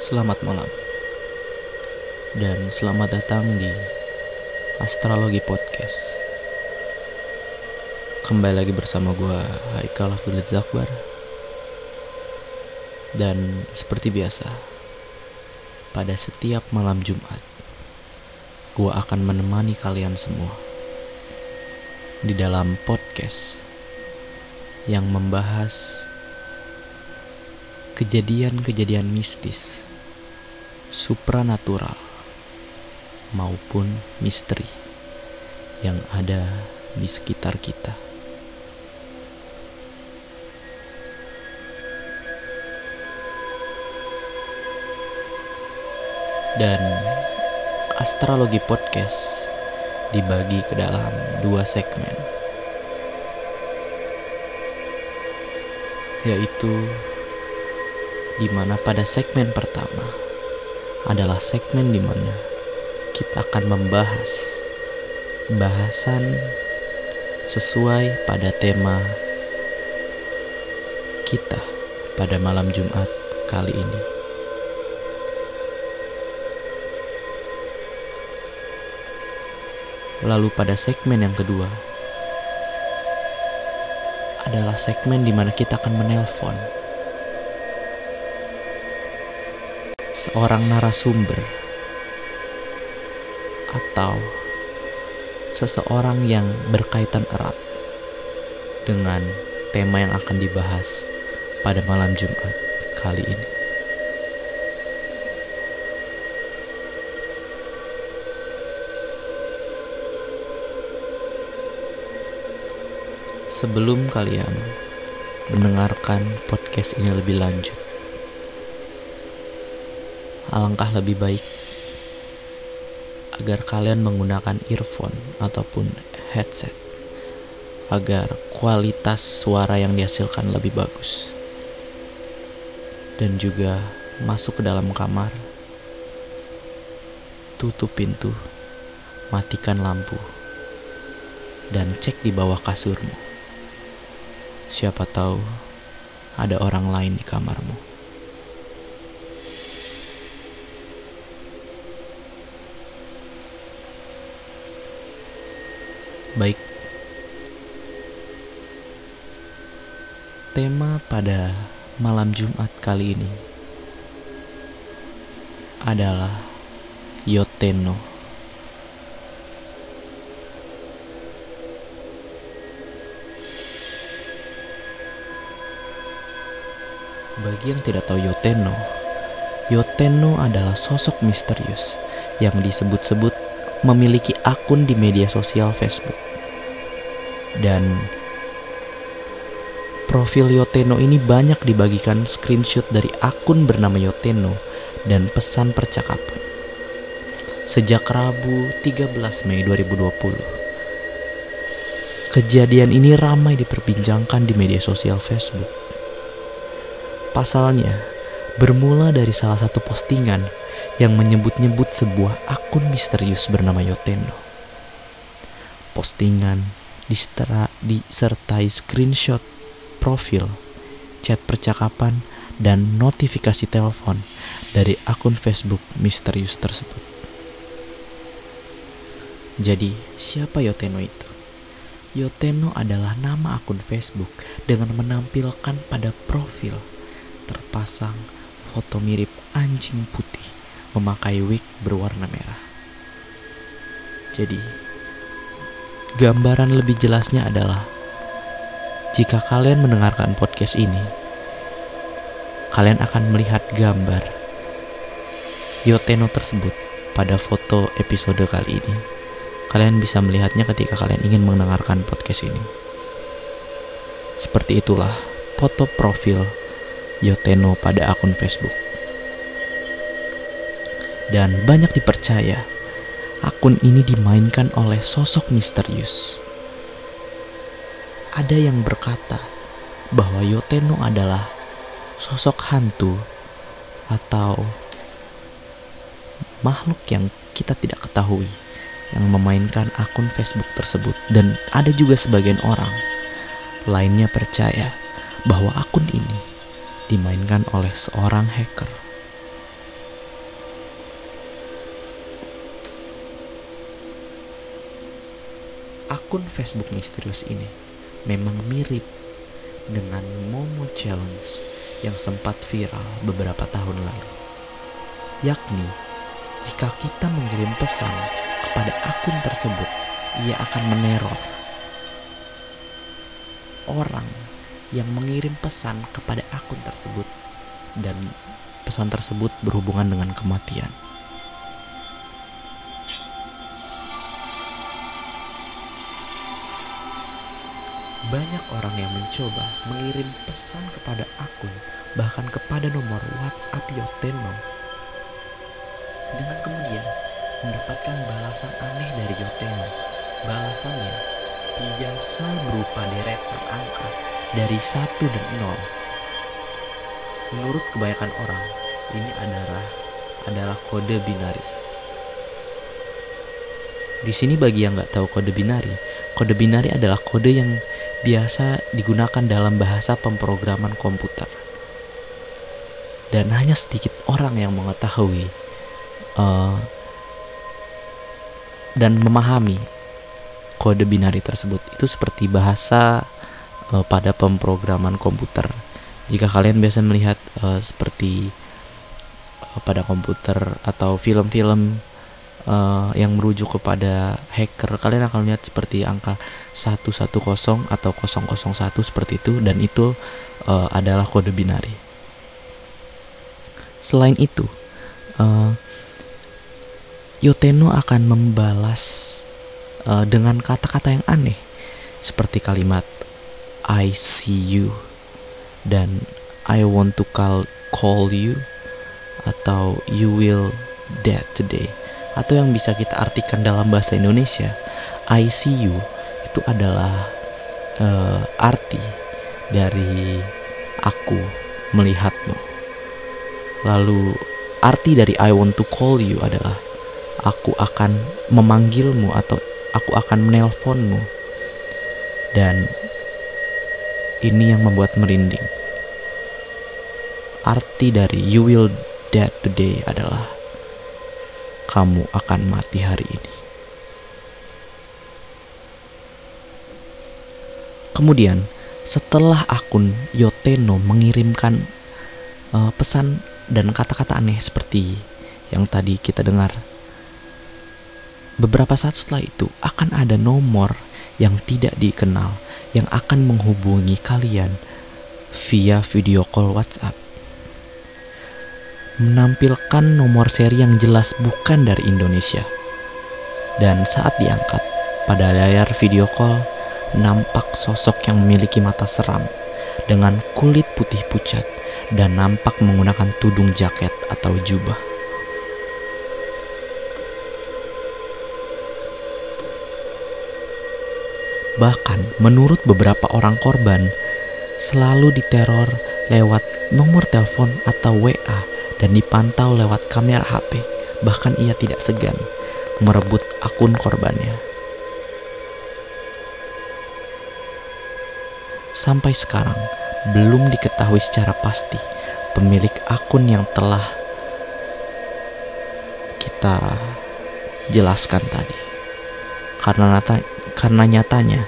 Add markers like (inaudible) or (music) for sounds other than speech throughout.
Selamat malam. Dan selamat datang di Astrologi Podcast. Kembali lagi bersama gue Haikal Afdulid Zakbar. Dan seperti biasa Pada setiap malam Jumat Gue akan menemani kalian semua Di dalam podcast Yang membahas kejadian-kejadian mistis supranatural maupun misteri yang ada di sekitar kita. Dan astrologi podcast dibagi ke dalam dua segmen. Yaitu di mana pada segmen pertama adalah segmen di mana kita akan membahas bahasan sesuai pada tema kita pada malam Jumat kali ini. Lalu pada segmen yang kedua adalah segmen di mana kita akan menelpon seorang narasumber atau seseorang yang berkaitan erat dengan tema yang akan dibahas pada malam Jumat kali ini. Sebelum kalian mendengarkan podcast ini lebih lanjut, alangkah lebih baik agar kalian menggunakan earphone ataupun headset agar kualitas suara yang dihasilkan lebih bagus dan juga masuk ke dalam kamar. Tutup pintu matikan lampu dan cek di bawah kasurmu. Siapa tahu ada orang lain di kamarmu Baik. Tema pada malam Jumat kali ini adalah Yoteno. Bagi yang tidak tahu Yoteno, Yoteno adalah sosok misterius yang disebut-sebut memiliki akun di media sosial Facebook. Dan profil Yoteno ini banyak dibagikan screenshot dari akun bernama Yoteno dan pesan percakapan. Sejak Rabu 13 Mei 2020. Kejadian ini ramai diperbincangkan di media sosial Facebook. Pasalnya, bermula dari salah satu postingan yang menyebut-nyebut sebuah akun misterius bernama Yotendo. Postingan distera, disertai screenshot profil, chat percakapan, dan notifikasi telepon dari akun Facebook misterius tersebut. Jadi, siapa Yoteno itu? Yoteno adalah nama akun Facebook dengan menampilkan pada profil terpasang foto mirip anjing putih memakai wig berwarna merah. Jadi, gambaran lebih jelasnya adalah jika kalian mendengarkan podcast ini, kalian akan melihat gambar Yoteno tersebut pada foto episode kali ini. Kalian bisa melihatnya ketika kalian ingin mendengarkan podcast ini. Seperti itulah foto profil Yoteno pada akun Facebook dan banyak dipercaya akun ini dimainkan oleh sosok misterius. Ada yang berkata bahwa Yoteno adalah sosok hantu atau makhluk yang kita tidak ketahui yang memainkan akun Facebook tersebut dan ada juga sebagian orang lainnya percaya bahwa akun ini dimainkan oleh seorang hacker akun Facebook misterius ini memang mirip dengan Momo Challenge yang sempat viral beberapa tahun lalu. Yakni, jika kita mengirim pesan kepada akun tersebut, ia akan meneror orang yang mengirim pesan kepada akun tersebut dan pesan tersebut berhubungan dengan kematian. Banyak orang yang mencoba mengirim pesan kepada akun, bahkan kepada nomor WhatsApp Yoteno, dengan kemudian mendapatkan balasan aneh dari Yoteno. Balasannya biasa berupa deretan angka dari 1 dan 0. Menurut kebanyakan orang, ini adalah adalah kode binari. Di sini bagi yang nggak tahu kode binari, kode binari adalah kode yang biasa digunakan dalam bahasa pemrograman komputer. Dan hanya sedikit orang yang mengetahui uh, dan memahami kode binari tersebut. Itu seperti bahasa uh, pada pemrograman komputer. Jika kalian biasa melihat uh, seperti uh, pada komputer atau film-film uh, yang merujuk kepada hacker kalian akan lihat seperti angka 110 atau 001 seperti itu dan itu uh, adalah kode binari. Selain itu, uh, Yoteno akan membalas uh, dengan kata-kata yang aneh seperti kalimat I see you dan I want to call call you atau you will dead today atau yang bisa kita artikan dalam bahasa Indonesia ICU itu adalah uh, arti dari aku melihatmu. Lalu arti dari I want to call you adalah aku akan memanggilmu atau aku akan menelponmu. Dan ini yang membuat merinding. Arti dari you will dead today adalah kamu akan mati hari ini. Kemudian, setelah akun Yoteno mengirimkan uh, pesan dan kata-kata aneh seperti yang tadi kita dengar, beberapa saat setelah itu akan ada nomor yang tidak dikenal yang akan menghubungi kalian via video call WhatsApp menampilkan nomor seri yang jelas bukan dari Indonesia. Dan saat diangkat, pada layar video call nampak sosok yang memiliki mata seram dengan kulit putih pucat dan nampak menggunakan tudung jaket atau jubah. Bahkan menurut beberapa orang korban, selalu diteror lewat nomor telepon atau WA dan dipantau lewat kamera HP. Bahkan ia tidak segan merebut akun korbannya. Sampai sekarang belum diketahui secara pasti pemilik akun yang telah kita jelaskan tadi. Karena nata, karena nyatanya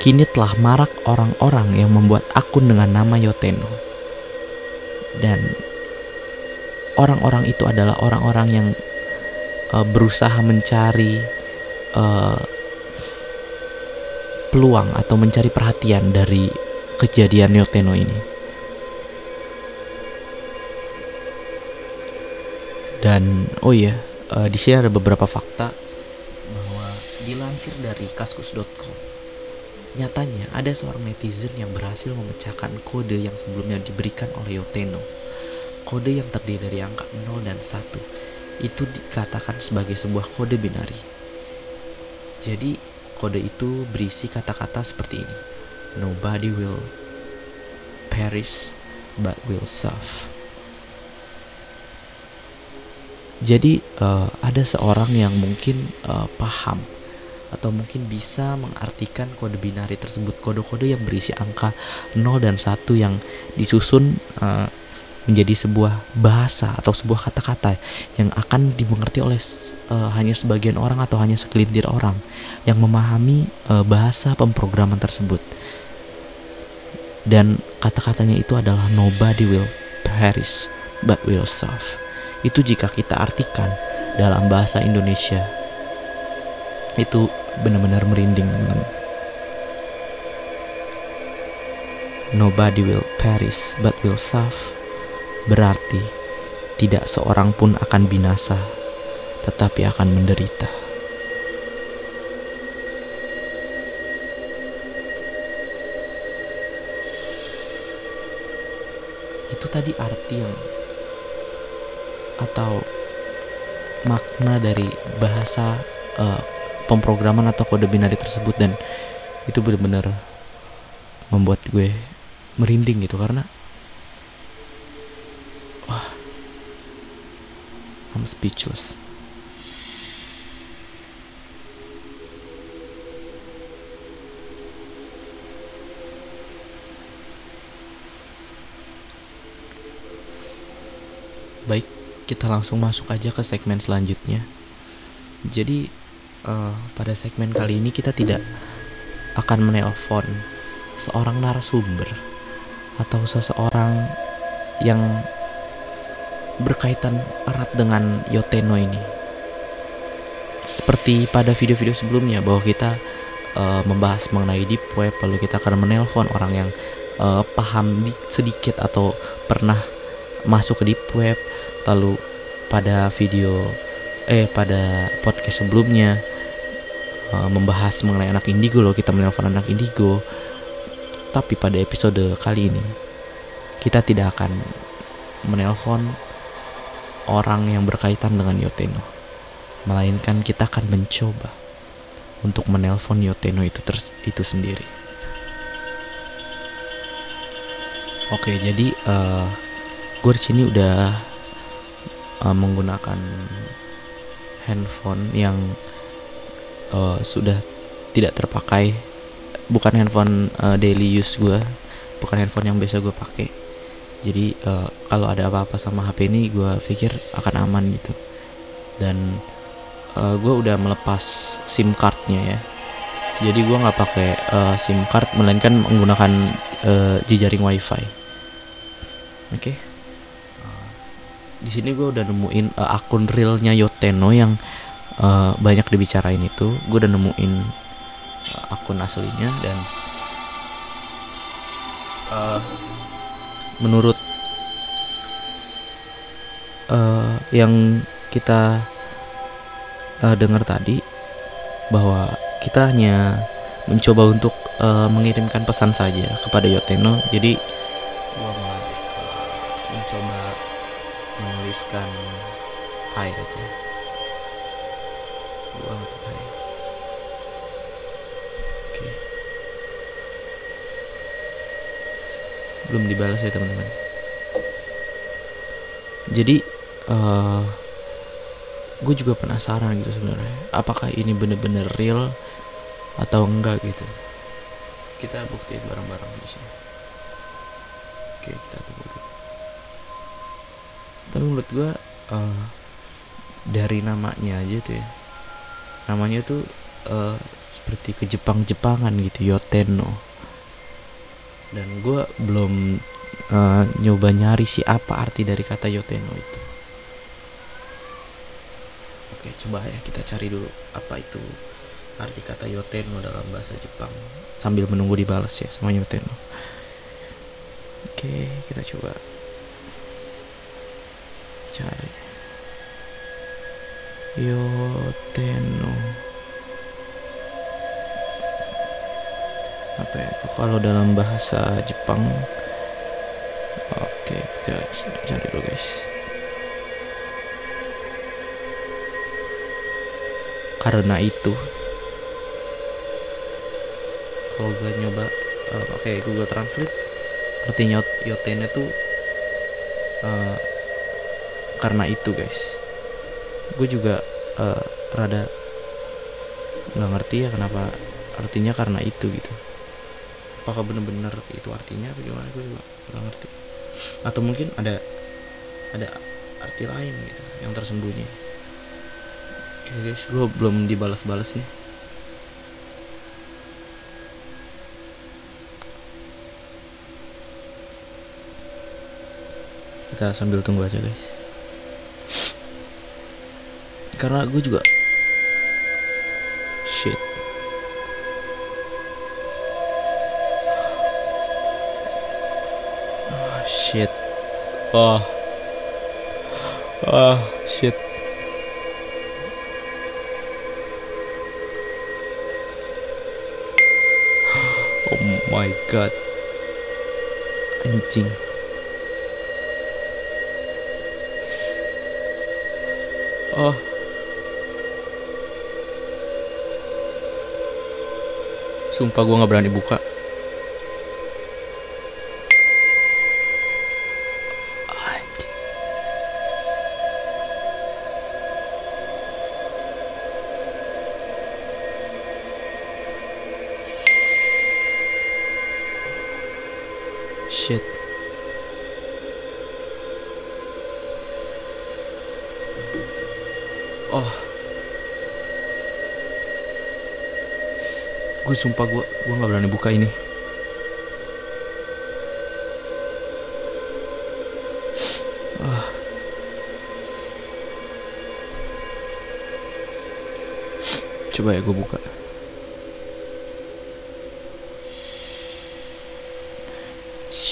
kini telah marak orang-orang yang membuat akun dengan nama Yoteno. Dan orang-orang itu adalah orang-orang yang uh, berusaha mencari uh, peluang atau mencari perhatian dari kejadian Yoteno ini. Dan oh iya, uh, di sini ada beberapa fakta bahwa dilansir dari kaskus.com. Nyatanya ada seorang netizen yang berhasil memecahkan kode yang sebelumnya diberikan oleh Yoteno kode yang terdiri dari angka 0 dan 1 itu dikatakan sebagai sebuah kode binari. Jadi kode itu berisi kata-kata seperti ini. Nobody will perish but will serve. Jadi uh, ada seorang yang mungkin uh, paham atau mungkin bisa mengartikan kode binari tersebut kode-kode yang berisi angka 0 dan 1 yang disusun uh, menjadi sebuah bahasa atau sebuah kata-kata yang akan dimengerti oleh uh, hanya sebagian orang atau hanya segelintir orang yang memahami uh, bahasa pemrograman tersebut. Dan kata-katanya itu adalah nobody will perish but will serve. Itu jika kita artikan dalam bahasa Indonesia. Itu benar-benar merinding. Nobody will perish but will serve berarti tidak seorang pun akan binasa, tetapi akan menderita. Itu tadi arti yang atau makna dari bahasa uh, pemrograman atau kode binari tersebut dan itu benar-benar membuat gue merinding gitu karena I'm speechless. Baik, kita langsung masuk aja ke segmen selanjutnya. Jadi, uh, pada segmen kali ini kita tidak akan menelpon seorang narasumber atau seseorang yang berkaitan erat dengan Yoteno ini. Seperti pada video-video sebelumnya bahwa kita uh, membahas mengenai deep web, lalu kita akan menelpon orang yang uh, paham di, sedikit atau pernah masuk ke deep web, lalu pada video eh pada podcast sebelumnya uh, membahas mengenai anak indigo loh kita menelpon anak indigo. Tapi pada episode kali ini kita tidak akan menelpon orang yang berkaitan dengan Yoteno. Melainkan kita akan mencoba untuk menelpon Yoteno itu ters itu sendiri. Oke, jadi uh, gue di sini udah uh, menggunakan handphone yang uh, sudah tidak terpakai, bukan handphone uh, daily use gue, bukan handphone yang biasa gue pakai jadi uh, kalau ada apa-apa sama HP ini gue pikir akan aman gitu. Dan uh, eh, gue udah melepas SIM cardnya ya. Jadi gue nggak pakai uh, SIM card melainkan menggunakan uh, jejaring WiFi. Oke? Okay? di sini gue udah nemuin uh, akun realnya Yoteno yang uh, banyak dibicarain itu. Gue udah nemuin uh, akun aslinya dan menurut uh, yang kita uh, dengar tadi bahwa kita hanya mencoba untuk uh, mengirimkan pesan saja kepada Yoteno. Jadi gua mencoba menuliskan hai aja belum dibalas ya teman-teman. Jadi uh, gue juga penasaran gitu sebenarnya apakah ini bener-bener real atau enggak gitu. Kita buktiin bareng-bareng di sini. Oke kita tunggu dulu. Tapi menurut gue uh, dari namanya aja tuh ya. Namanya tuh uh, seperti ke Jepang-Jepangan gitu Yoteno dan gue belum uh, nyoba nyari sih apa arti dari kata yoteno itu. Oke coba ya kita cari dulu apa itu arti kata yoteno dalam bahasa Jepang. Sambil menunggu dibalas ya sama yoteno. Oke kita coba cari. Yoteno apa ya? Kalau dalam bahasa Jepang oke kita cari dulu guys. Karena itu kalau gue nyoba uh, oke okay, Google Translate. Artinya yotene tuh uh, karena itu guys. Gue juga uh, rada nggak ngerti ya kenapa artinya karena itu gitu apakah benar-benar itu artinya apa gimana? Gue juga nggak ngerti. Atau mungkin ada ada arti lain gitu yang tersembunyi. Oke guys gue belum dibalas-balas nih. Kita sambil tunggu aja guys. Karena gue juga shit. Oh. Oh shit. Oh my god. Anjing. Oh. Sumpah gue nggak berani buka Shit. Oh. Gue sumpah gue gue nggak berani buka ini. Ah. Coba ya gue buka.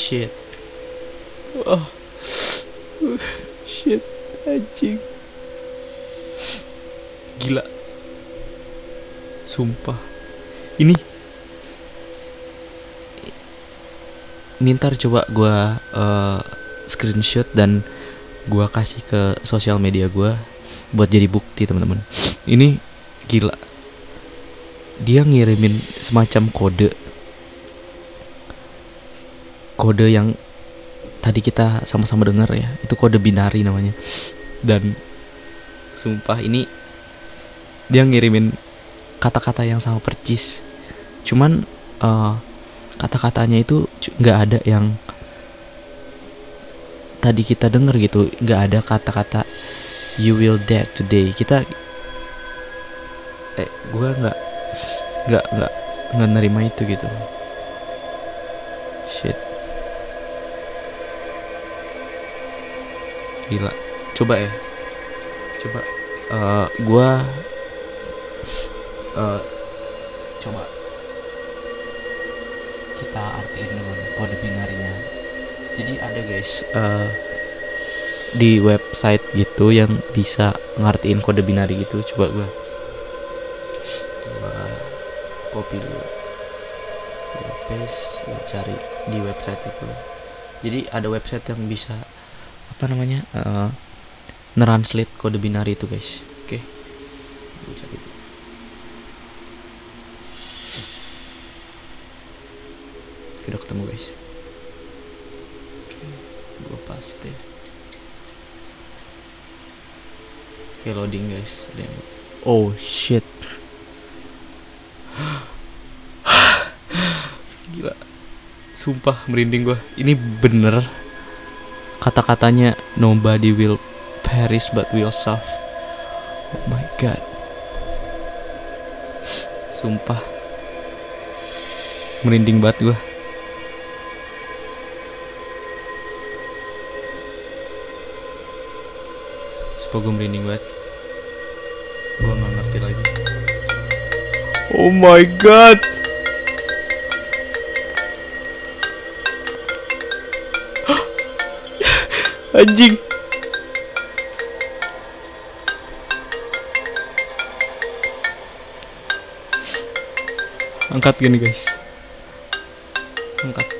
Shit. Oh. Shit, anjing. Gila. Sumpah. Ini ini ntar coba gua eh, screenshot dan gua kasih ke sosial media gua buat jadi bukti teman-teman. Ini gila. Dia ngirimin semacam kode kode yang tadi kita sama-sama dengar ya. Itu kode binari namanya. Dan sumpah ini dia ngirimin kata-kata yang sama percis. Cuman eh, kata-katanya itu nggak ada yang tadi kita denger gitu. Nggak ada kata-kata you will dead today. Kita eh gua nggak nggak nggak nggak nerima itu gitu. Shit gila. Coba ya. Coba. Eh gua eh coba. Kita artiin dulu kode binarinya. Jadi ada guys eh di website gitu yang bisa ngartiin kode binari gitu. Coba gua. Gua copy dulu. Gua paste gua cari di website itu. Jadi ada website yang bisa apa namanya? Eh translate kode binari itu guys. Oke. Oke, udah ketemu guys. Gua paste. Oke loading guys. Yang- Oh shit. (gasps) Gila. Sumpah merinding gua. Ini bener Kata-katanya Nobody will perish but will suffer Oh my god. Sumpah. Merinding banget gua. Sumpah gue merinding banget. Gue gak ngerti lagi. Oh my god Anjing. Angkat gini guys. Angkat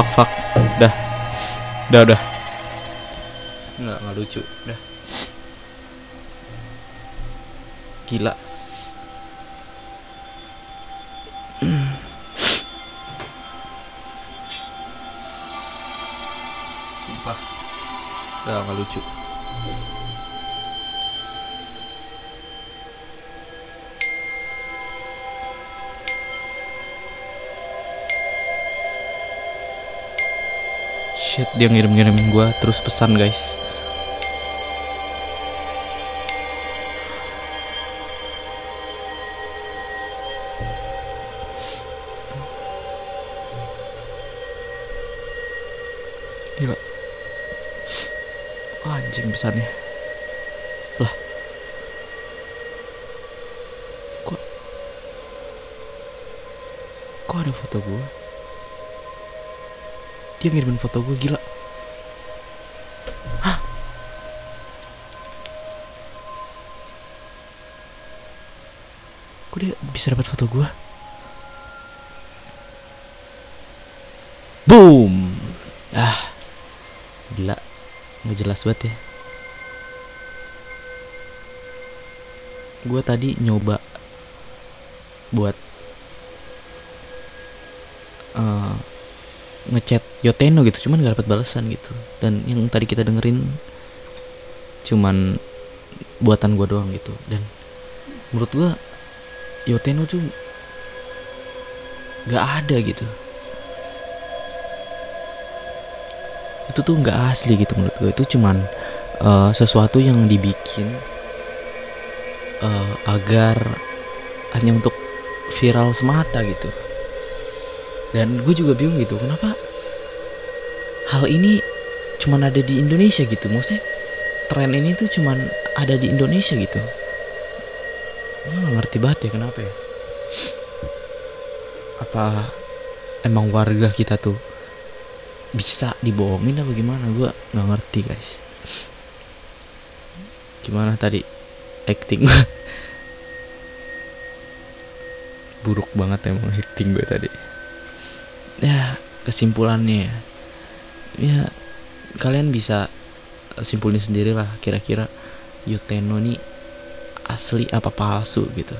Fuck, fuck, fuck Dah Udah. Nggak nggak lucu. Udah. Gila. Sumpah. Udah nggak lucu. Shit, dia ngirim-ngirim gua terus pesan, guys. Gila. Anjing pesannya. Lah. Kok Kok ada foto gua? Dia ngirimin foto gue gila. Hah? Kok dia bisa dapat foto gue? Boom. Ah. Gila. Nggak jelas banget ya. Gue tadi nyoba buat ngechat Yoteno gitu cuman gak dapat balasan gitu. Dan yang tadi kita dengerin cuman buatan gue doang gitu. Dan menurut gue Yoteno tuh gak ada gitu. Itu tuh nggak asli gitu menurut gue itu cuman uh, sesuatu yang dibikin uh, agar hanya untuk viral semata gitu dan gue juga bingung gitu kenapa hal ini cuman ada di Indonesia gitu? Maksudnya tren ini tuh cuman ada di Indonesia gitu. Gue gak ngerti banget ya kenapa ya. Apa emang warga kita tuh bisa dibohongin apa gimana? Gue nggak ngerti guys. Gimana tadi acting buruk banget emang acting gue tadi ya kesimpulannya ya. Ya kalian bisa simpulin sendiri lah kira-kira Yuteno nih asli apa palsu gitu.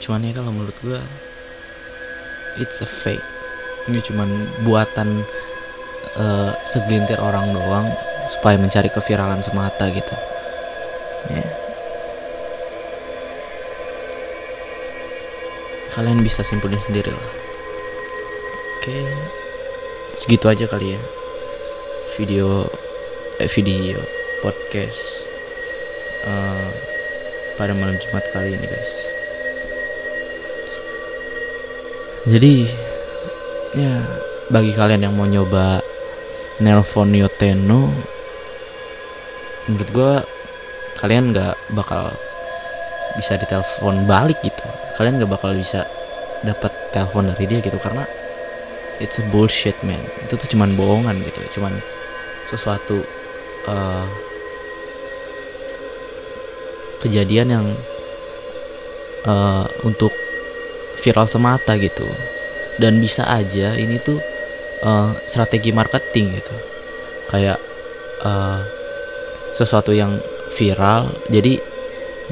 Cuman ya kalau menurut gue it's a fake. Ini cuman buatan uh, segelintir orang doang supaya mencari keviralan semata gitu. Ya. Kalian bisa simpulin sendiri lah oke. Segitu aja kali ya. Video eh, video podcast uh, pada malam Jumat kali ini guys. Jadi ya bagi kalian yang mau nyoba nelpon Yoteno menurut gue kalian nggak bakal bisa ditelepon balik gitu. Kalian nggak bakal bisa dapat telepon dari dia gitu karena it's a bullshit man. Itu tuh cuman bohongan gitu cuman sesuatu uh, kejadian yang uh, untuk viral semata gitu. Dan bisa aja ini tuh uh, strategi marketing gitu. Kayak uh, sesuatu yang viral jadi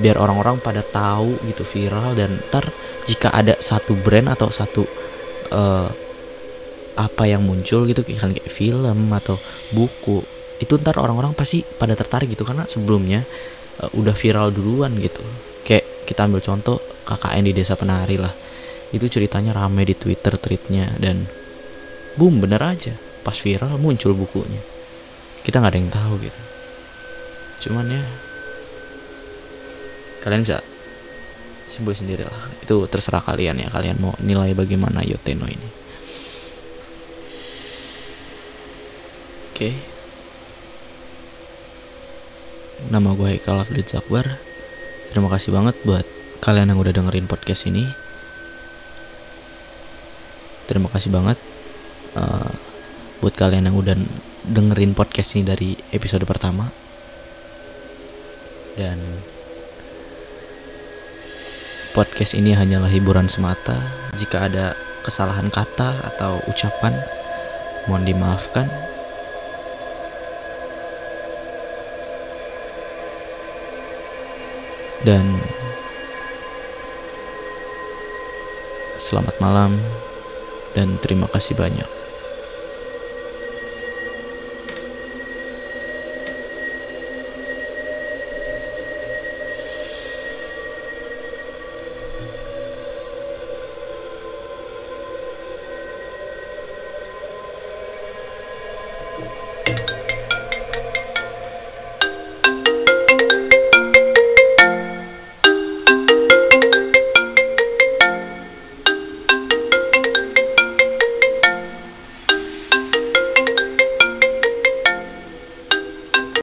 biar orang-orang pada tahu gitu viral dan ntar jika ada satu brand atau satu uh, apa yang muncul gitu kayak film atau buku itu ntar orang-orang pasti pada tertarik gitu karena sebelumnya uh, udah viral duluan gitu. Kayak kita ambil contoh KKN di desa penari lah. Itu ceritanya rame di Twitter tweetnya dan boom bener aja. Pas viral muncul bukunya. Kita nggak ada yang tahu gitu. Cuman ya kalian bisa simpul sendiri lah. Itu terserah kalian ya kalian mau nilai bagaimana Yoteno ini oke okay. nama gue Haikal Aflid Zakbar terima kasih banget buat kalian yang udah dengerin podcast ini terima kasih banget uh, buat kalian yang udah dengerin podcast ini dari episode pertama dan podcast ini hanyalah hiburan semata jika ada kesalahan kata atau ucapan Mohon dimaafkan. Dan selamat malam dan terima kasih banyak.